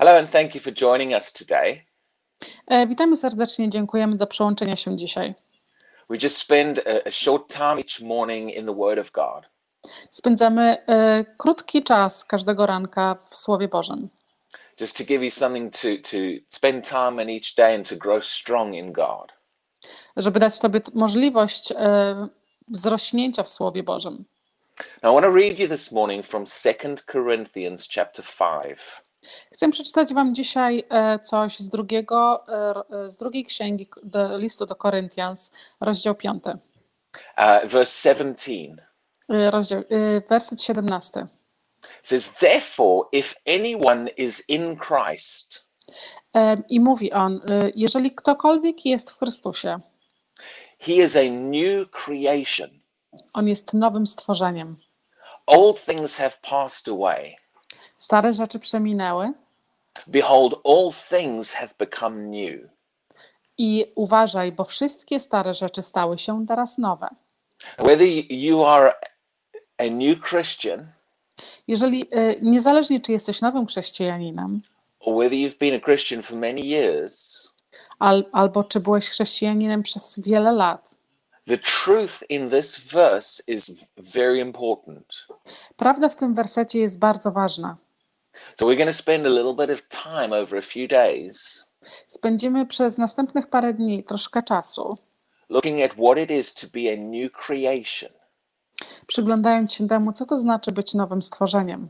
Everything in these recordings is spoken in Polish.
Hello, and thank you for joining us today. E, Witamy serdecznie, dziękujemy do przyłączenia się dzisiaj. We just spend a, a short time each morning in the Word of God. Spędzamy e, krótki czas każdego ranka w Słowie Bożym, just to give you something to, to spend time in each day and to grow strong in God. żeby dać Tobie t- możliwość e, wzrośnięcia w Słowie Bożym. Now, I want to read you this morning from 2 Corinthians chapter 5. Chcę przeczytać Wam dzisiaj e, coś z, drugiego, e, e, z drugiej księgi do, listu do Koryntians, rozdział 5, Uh, verse 17 e, rozdział, werset 17. says, Therefore, if anyone is in Christ, I mówi on, jeżeli ktokolwiek jest w Chrystusie, he is a new creation. on jest nowym stworzeniem. Old things have passed away. Stare rzeczy przeminęły Behold, all things have become new. i uważaj, bo wszystkie stare rzeczy stały się teraz nowe. Whether you are a new Christian Jeżeli, e, niezależnie czy jesteś nowym chrześcijaninem, or whether you've been a Christian for many years, al, albo czy byłeś chrześcijaninem przez wiele lat, prawda w tym wersecie jest bardzo ważna. So we're going to spend a little bit of time over a few days Spędzimy przez następnych parę dni troszkę czasu, looking at what it is to be a new creation. przyglądając się temu, co to znaczy być nowym stworzeniem.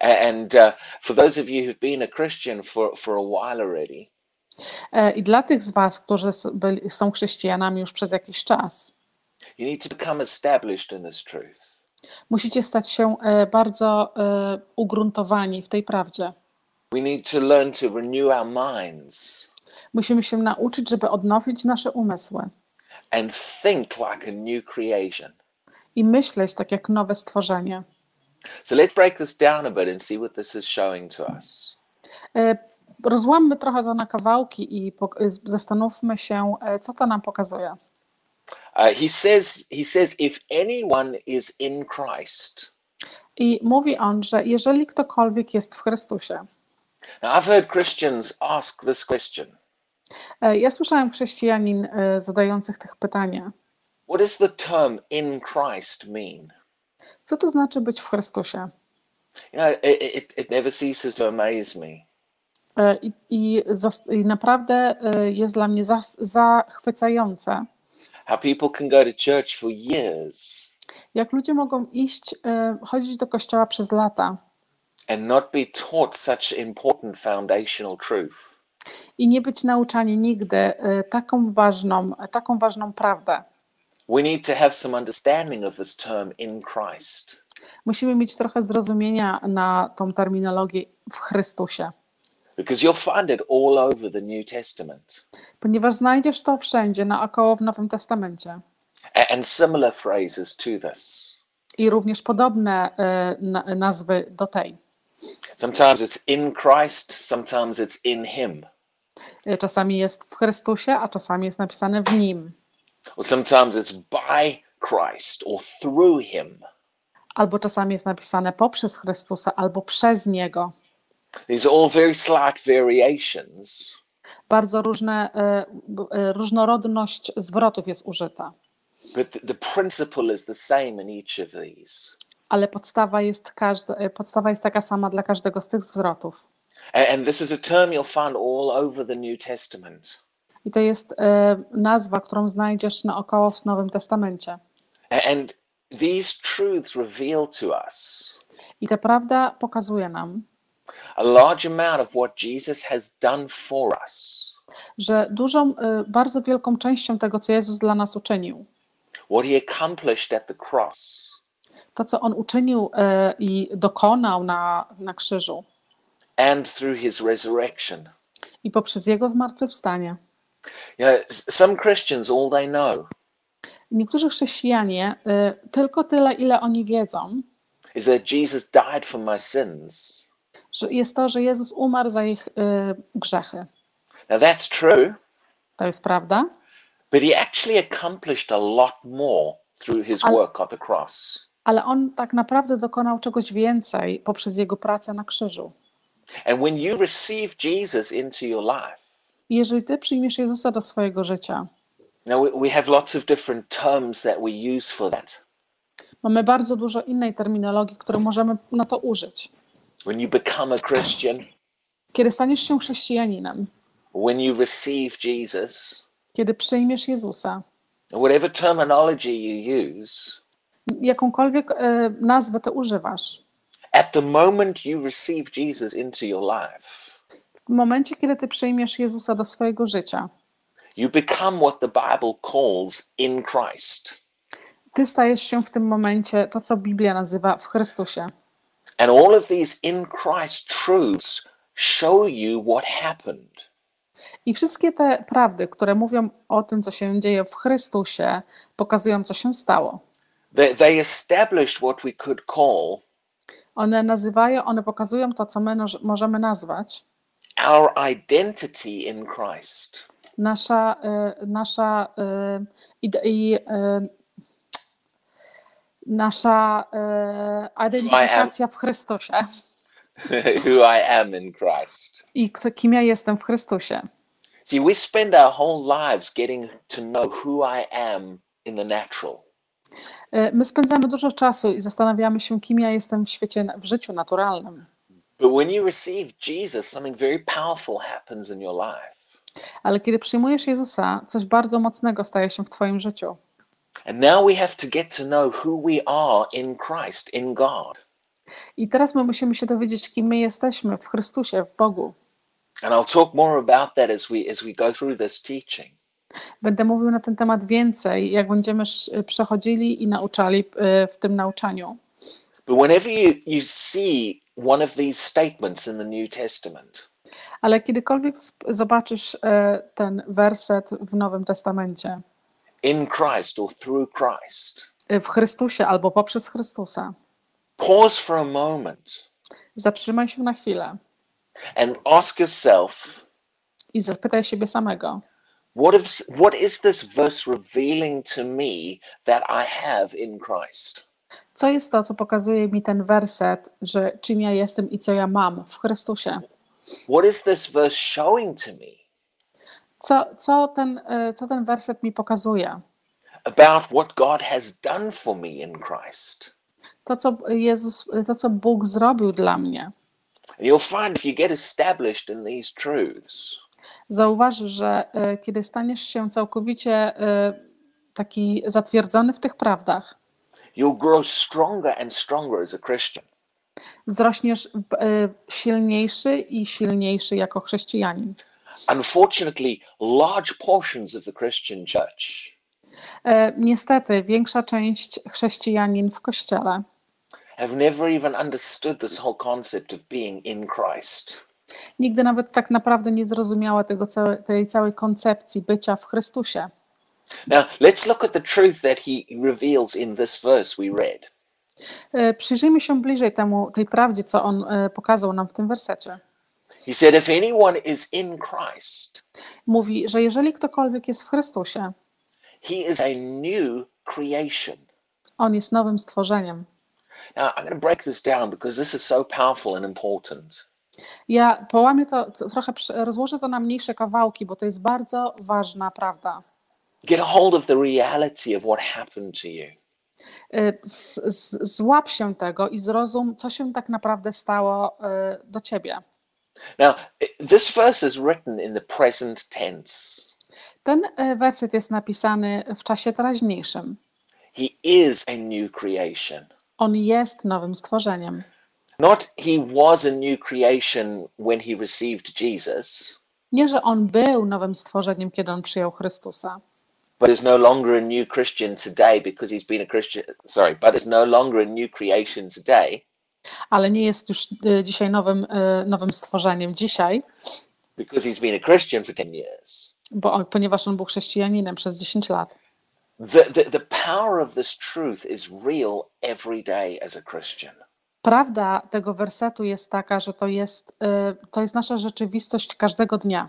And uh, for those of you who've been a Christian for, for a while already, I dla tych z Was, którzy są chrześcijanami już przez jakiś czas, musicie stać się e, bardzo e, ugruntowani w tej prawdzie. Musimy się nauczyć, żeby odnowić nasze umysły and think like a new creation. i myśleć tak jak nowe stworzenie. So let's break this down a bit and see what this is showing to us. Rozłammy trochę to na kawałki i zastanówmy się, e, co to nam pokazuje. Uh, he says, he says, if anyone is in Christ. I mówi on, że jeżeli ktokolwiek jest w Chrystusie. Now, I've heard Christians ask this question E, Ja słyszałem chrześcijanin e, zadających tych pytania. What does the term in Christ mean? Co to znaczy być w Chrystusie? You know, it, it, it never ceases to amaze me. E, I, i, naprawdę e, jest dla mnie zachwycające, How people can go to church for years jak ludzie mogą iść, e, chodzić do kościoła przez lata and not be taught such important foundational truth. i nie być nauczani nigdy taką ważną, taką ważną prawdę. We need to have some understanding of this term in Christ. Musimy mieć trochę zrozumienia na tą terminologię w Chrystusie, Because you'll find it all over the New Testament. ponieważ znajdziesz to wszędzie naokoło w Nowym Testamencie. And similar phrases to this. I również podobne na- nazwy do tej. Sometimes it's in Christ, sometimes it's in Him, E, Czasami jest w Chrystusie, a czasami jest napisane w Nim. or sometimes it's by Christ or through Him. Albo czasami jest napisane poprzez Chrystusa, albo przez Niego. These are all very slight variations, Bardzo różne, e, e, różnorodność zwrotów jest użyta, but th- the principle is the same in each of these. ale podstawa jest, każda, e, podstawa jest taka sama dla każdego z tych zwrotów. And this is a term you'll find all over the New Testament. I to jest e, nazwa, którą znajdziesz naokoło w Nowym Testamencie. And these truths reveal to us I ta prawda pokazuje nam, a large amount of what Jesus has done for us, że dużą, e, bardzo wielką częścią tego, co Jezus dla nas uczynił, what he accomplished at the cross, to, co On uczynił e, i dokonał na, na krzyżu and through his resurrection. i poprzez Jego zmartwychwstanie. You know, some Christians, all they know Niektórzy chrześcijanie e, tylko tyle, ile oni wiedzą, is that Jesus died for my sins. Jest to, że Jezus umarł za ich e, grzechy. Now that's true, To jest prawda, but he actually accomplished a lot more through his Ale- work on the cross. ale On tak naprawdę dokonał czegoś więcej poprzez Jego pracę na krzyżu. And when you receive Jesus into your life, I jeżeli ty przyjmiesz Jezusa do swojego życia, now we, we have lots of different terms that we use for that. mamy bardzo dużo innej terminologii, którą możemy na to użyć. When you become a Christian, Kiedy staniesz się chrześcijaninem, when you receive Jesus, kiedy przyjmiesz Jezusa, whatever terminology you use, jakąkolwiek e, nazwę ty używasz, at the moment you receive Jesus into your life, w momencie, kiedy ty przyjmiesz Jezusa do swojego życia, you become what the Bible calls in Christ. ty stajesz się w tym momencie to, co Biblia nazywa w Chrystusie. And all of these in Christ truths show you what happened. I wszystkie te prawdy, które mówią o tym, co się dzieje w Chrystusie, pokazują, co się stało. They, they established what we could call One nazywają, one pokazują to, co my możemy nazwać our identity in Christ. nasza, e, nasza ide- i, e, nasza e, identyfikacja w Chrystusie Who I am in Christ. i kto, kim ja jestem w Chrystusie. See, we spend our whole lives getting to know who I am in the natural. E, My spędzamy dużo czasu i zastanawiamy się, kim ja jestem w świecie, w życiu naturalnym. But when you receive Jesus, something very powerful happens in your life. Ale kiedy przyjmujesz Jezusa, coś bardzo mocnego staje się w Twoim życiu. And now we have to get to know who we are in Christ, in God. I teraz my musimy się dowiedzieć, kim my jesteśmy w Chrystusie, w Bogu. And I'll talk more about that as we as we go through this teaching. Będę mówił na ten temat więcej, jak będziemy sz- przechodzili i nauczali e, w tym nauczaniu. But whenever you, you see one of these statements in the New Testament, Ale kiedykolwiek zobaczysz e, ten werset w Nowym Testamencie, in Christ or through Christ, e, w Chrystusie albo poprzez Chrystusa, pause for a moment zatrzymaj się na chwilę. and ask yourself, i zapytaj siebie samego, what is, what is this verse revealing to me that I have in Christ? co jest to, co pokazuje mi ten werset, że czym ja jestem i co ja mam w Chrystusie. What is this verse showing to me Co, co, ten, e, co ten werset mi pokazuje? about what God has done for me in Christ? To, co Jezus, to, co Bóg zrobił dla mnie. And you'll find if you get established in these truths, Zauważysz, że e, kiedy staniesz się całkowicie e, taki zatwierdzony w tych prawdach, you'll grow stronger and stronger as a Christian. wzrośniesz silniejszy i silniejszy jako chrześcijanin. Unfortunately, large portions of the Christian church E, Niestety, większa część chrześcijanin w kościele have never even understood this whole concept of being in Christ. nigdy nawet tak naprawdę nie zrozumiała tego całe, tej całej koncepcji bycia w Chrystusie. Now, let's look at the truth that he reveals in this verse we read. E, Przyjrzyjmy się bliżej temu, tej prawdzie, co on e, pokazał nam w tym wersecie. He said, If anyone is in Christ, Mówi, że jeżeli ktokolwiek jest w Chrystusie, he is a new creation. on jest nowym stworzeniem. Now, I'm going to break this down because this is so powerful and important. Ja połamię to, to trochę, przy- rozłożę to na mniejsze kawałki, bo to jest bardzo ważna prawda. Get a hold of the reality of what happened to you. Y, z- z- Złap się tego i zrozum, co się tak naprawdę stało y, do ciebie. Now, this verse is written in the present tense. Ten y, werset jest napisany w czasie teraźniejszym. He is a new creation. On jest nowym stworzeniem. Not he was a new creation when he received Jesus, Nie, że on był nowym stworzeniem, kiedy on przyjął Chrystusa, but is no longer a new Christian today because he's been a Christian. Sorry, but is no longer a new creation today ale nie jest już y, dzisiaj nowym, y, nowym stworzeniem dzisiaj, because he's been a Christian for 10 years. bo on, ponieważ on był chrześcijaninem przez 10 lat. The, the, the power of this truth is real every day as a Christian. Prawda tego wersetu jest taka, że to jest, y, to jest nasza rzeczywistość każdego dnia.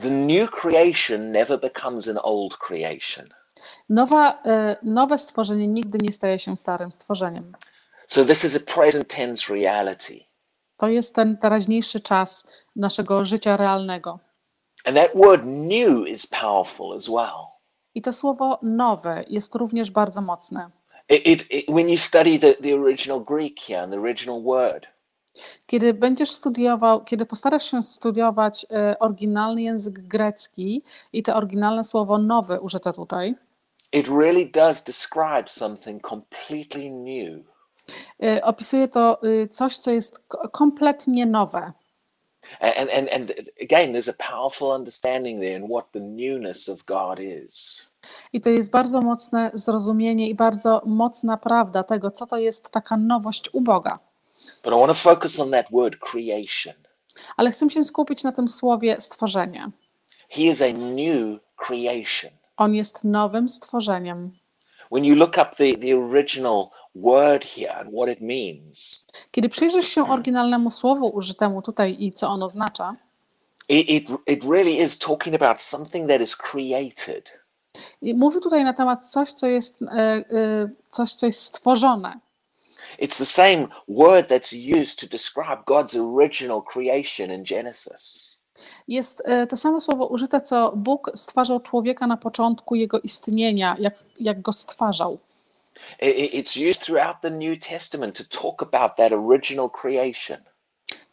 The new creation never becomes an old creation. Nowa, nowe stworzenie nigdy nie staje się starym stworzeniem. So this is a present tense reality. To jest ten teraźniejszy czas naszego życia realnego. And that word new is powerful as well. I to słowo nowe jest również bardzo mocne. It, it, it, when you study the, the original Greek here and the original word, Kiedy będziesz studiował, kiedy postarasz się studiować e, oryginalny język grecki i to oryginalne słowo nowy użyte tutaj, it really does describe something completely new. E, opisuje to e, coś, co jest kompletnie nowe. And, and, and again, there's a powerful understanding there in what the newness of God is. I to jest bardzo mocne zrozumienie i bardzo mocna prawda tego, co to jest taka nowość u Boga. But I want to focus on that word creation. Ale chcę się skupić na tym słowie stworzenie. He is a new creation. On jest nowym stworzeniem. When you look up the, the original word here and what it means, Kiedy przyjrzysz się oryginalnemu słowu użytemu tutaj i co ono oznacza, it, it, it really is talking about something that is created. i mówi tutaj na temat coś, co jest, e, e, coś, co jest stworzone. It's the same word that's used to describe God's original creation in Genesis. Jest e, to samo słowo użyte, co Bóg stwarzał człowieka na początku jego istnienia, jak, jak go stwarzał. It's used throughout the New Testament to talk about that original creation.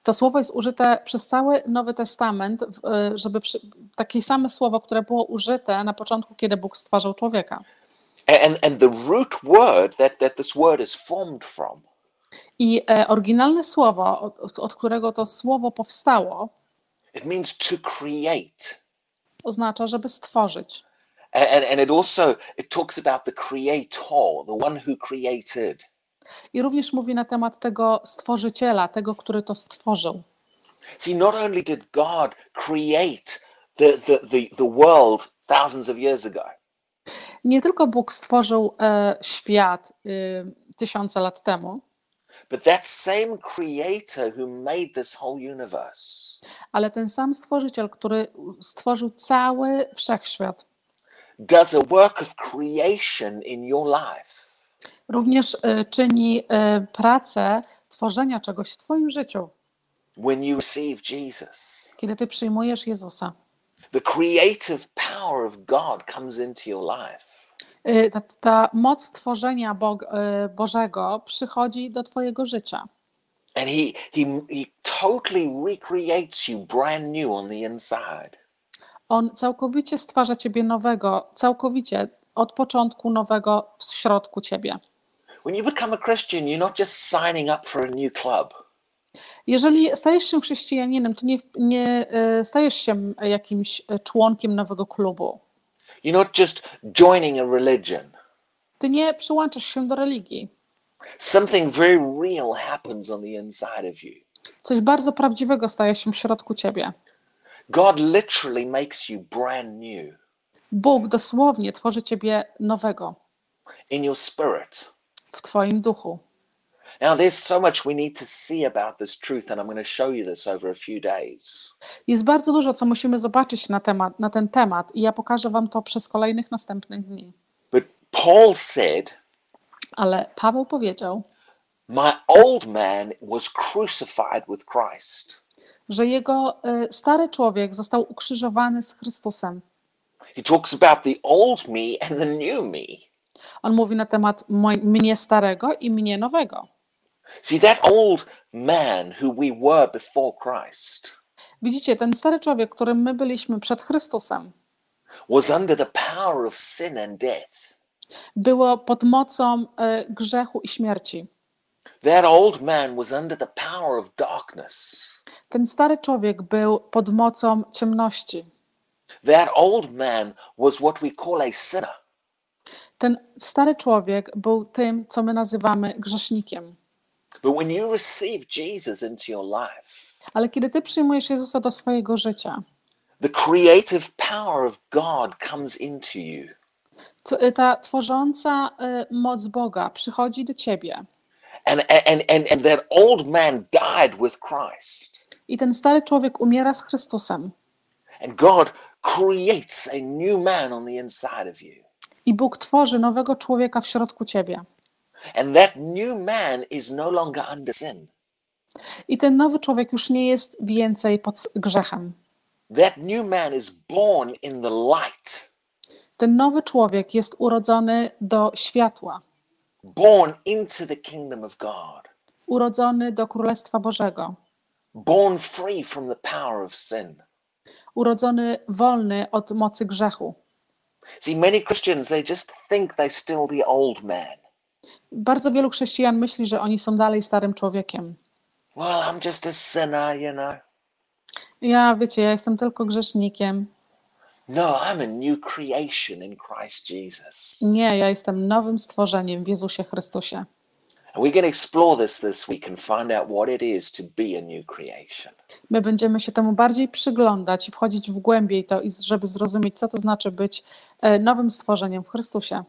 To słowo jest użyte przez cały Nowy Testament, e, żeby przy, takie same słowo, które było użyte na początku, kiedy Bóg stwarzał człowieka. And, and the root word that, that this word is formed from I e, oryginalne słowo, od, od którego to słowo powstało, it means to create. oznacza, żeby stworzyć. And, and it also it talks about the creator, the one who created. I również mówi na temat tego stworzyciela, tego, który to stworzył. See, not only did God create the, the, the, the world thousands of years ago, Nie tylko Bóg stworzył e, świat y, tysiące lat temu, but that same creator who made this whole universe ale ten sam stworzyciel, który stworzył cały wszechświat, does a work of creation in your life. również e, czyni e, pracę tworzenia czegoś w Twoim życiu, When you receive Jesus, kiedy Ty przyjmujesz Jezusa. the creative power of God comes into your life. E, Ta, ta moc tworzenia Bog, e, Bożego przychodzi do Twojego życia. And he, he, he totally recreates you brand new on the inside. On całkowicie stwarza Ciebie nowego, całkowicie od początku nowego w środku Ciebie. When you become a Christian, you're not just signing up for a new club. Jeżeli stajesz się chrześcijaninem, to nie, nie e, stajesz się jakimś e, członkiem nowego klubu. You're not just joining a religion. Ty nie przyłączasz się do religii. Something very real happens on the inside of you. Coś bardzo prawdziwego staje się w środku ciebie. God literally makes you brand new Bóg dosłownie tworzy ciebie nowego in your spirit. w twoim duchu. Now, there's so much we need to see about this truth, and I'm going to show you this over a few days. Jest bardzo dużo, co musimy zobaczyć na, temat, na ten temat, i ja pokażę Wam to przez kolejnych następnych dni. But Paul said, Ale Paweł powiedział, My old man was crucified with Christ. Że jego y, stary człowiek został ukrzyżowany z Chrystusem. He talks about the old me and the new me. On mówi na temat mnie starego i mnie nowego. See, that old man who we were before Christ Widzicie, ten stary człowiek, którym my byliśmy przed Chrystusem, was under the power of sin and death. było pod mocą y, grzechu i śmierci. That old man was under the power of darkness. Ten stary człowiek był pod mocą ciemności. That old man was what we call a sinner. Ten stary człowiek był tym, co my nazywamy grzesznikiem. But when you receive Jesus into your life, Ale kiedy ty przyjmujesz Jezusa do swojego życia, the creative power of God comes into you. to, y, ta tworząca y, moc Boga przychodzi do ciebie. And, and, and, and that old man died with Christ. I ten stary człowiek umiera z Chrystusem. And God creates a new man on the inside of you. I Bóg tworzy nowego człowieka w środku ciebie. And that new man is no longer under sin. I ten nowy człowiek już nie jest więcej pod grzechem. That new man is born in the light, Ten nowy człowiek jest urodzony do światła, born into the kingdom of God, urodzony do Królestwa Bożego, born free from the power of sin. urodzony wolny od mocy grzechu. See, many Christians, they just think they're still the old man. Bardzo wielu chrześcijan myśli, że oni są dalej starym człowiekiem. Well, I'm just a sinner, you know. Ja, wiecie, ja jestem tylko grzesznikiem. No, I'm a new creation in Christ Jesus. Nie, ja jestem nowym stworzeniem w Jezusie Chrystusie. And we're going to explore this this week and find out what it is to be a new creation. My będziemy się temu bardziej przyglądać i wchodzić w głębiej to, żeby zrozumieć, co to znaczy być e, nowym stworzeniem w Chrystusie.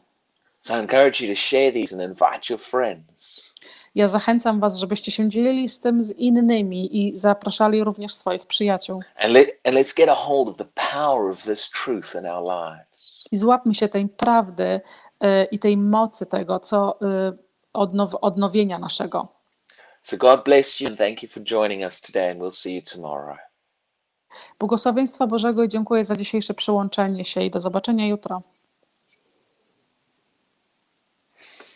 So I encourage you to share these and invite your friends. Ja zachęcam Was, żebyście się dzielili z tym z innymi i zapraszali również swoich przyjaciół. And, let, and let's get a hold of the power of this truth in our lives. I złapmy się tej prawdy e, i tej mocy tego, co e, odnow, odnowienia naszego. So God bless you and thank you for joining us today, and we'll see you tomorrow. Błogosławieństwa Bożego i dziękuję za dzisiejsze przyłączenie się i do zobaczenia jutro.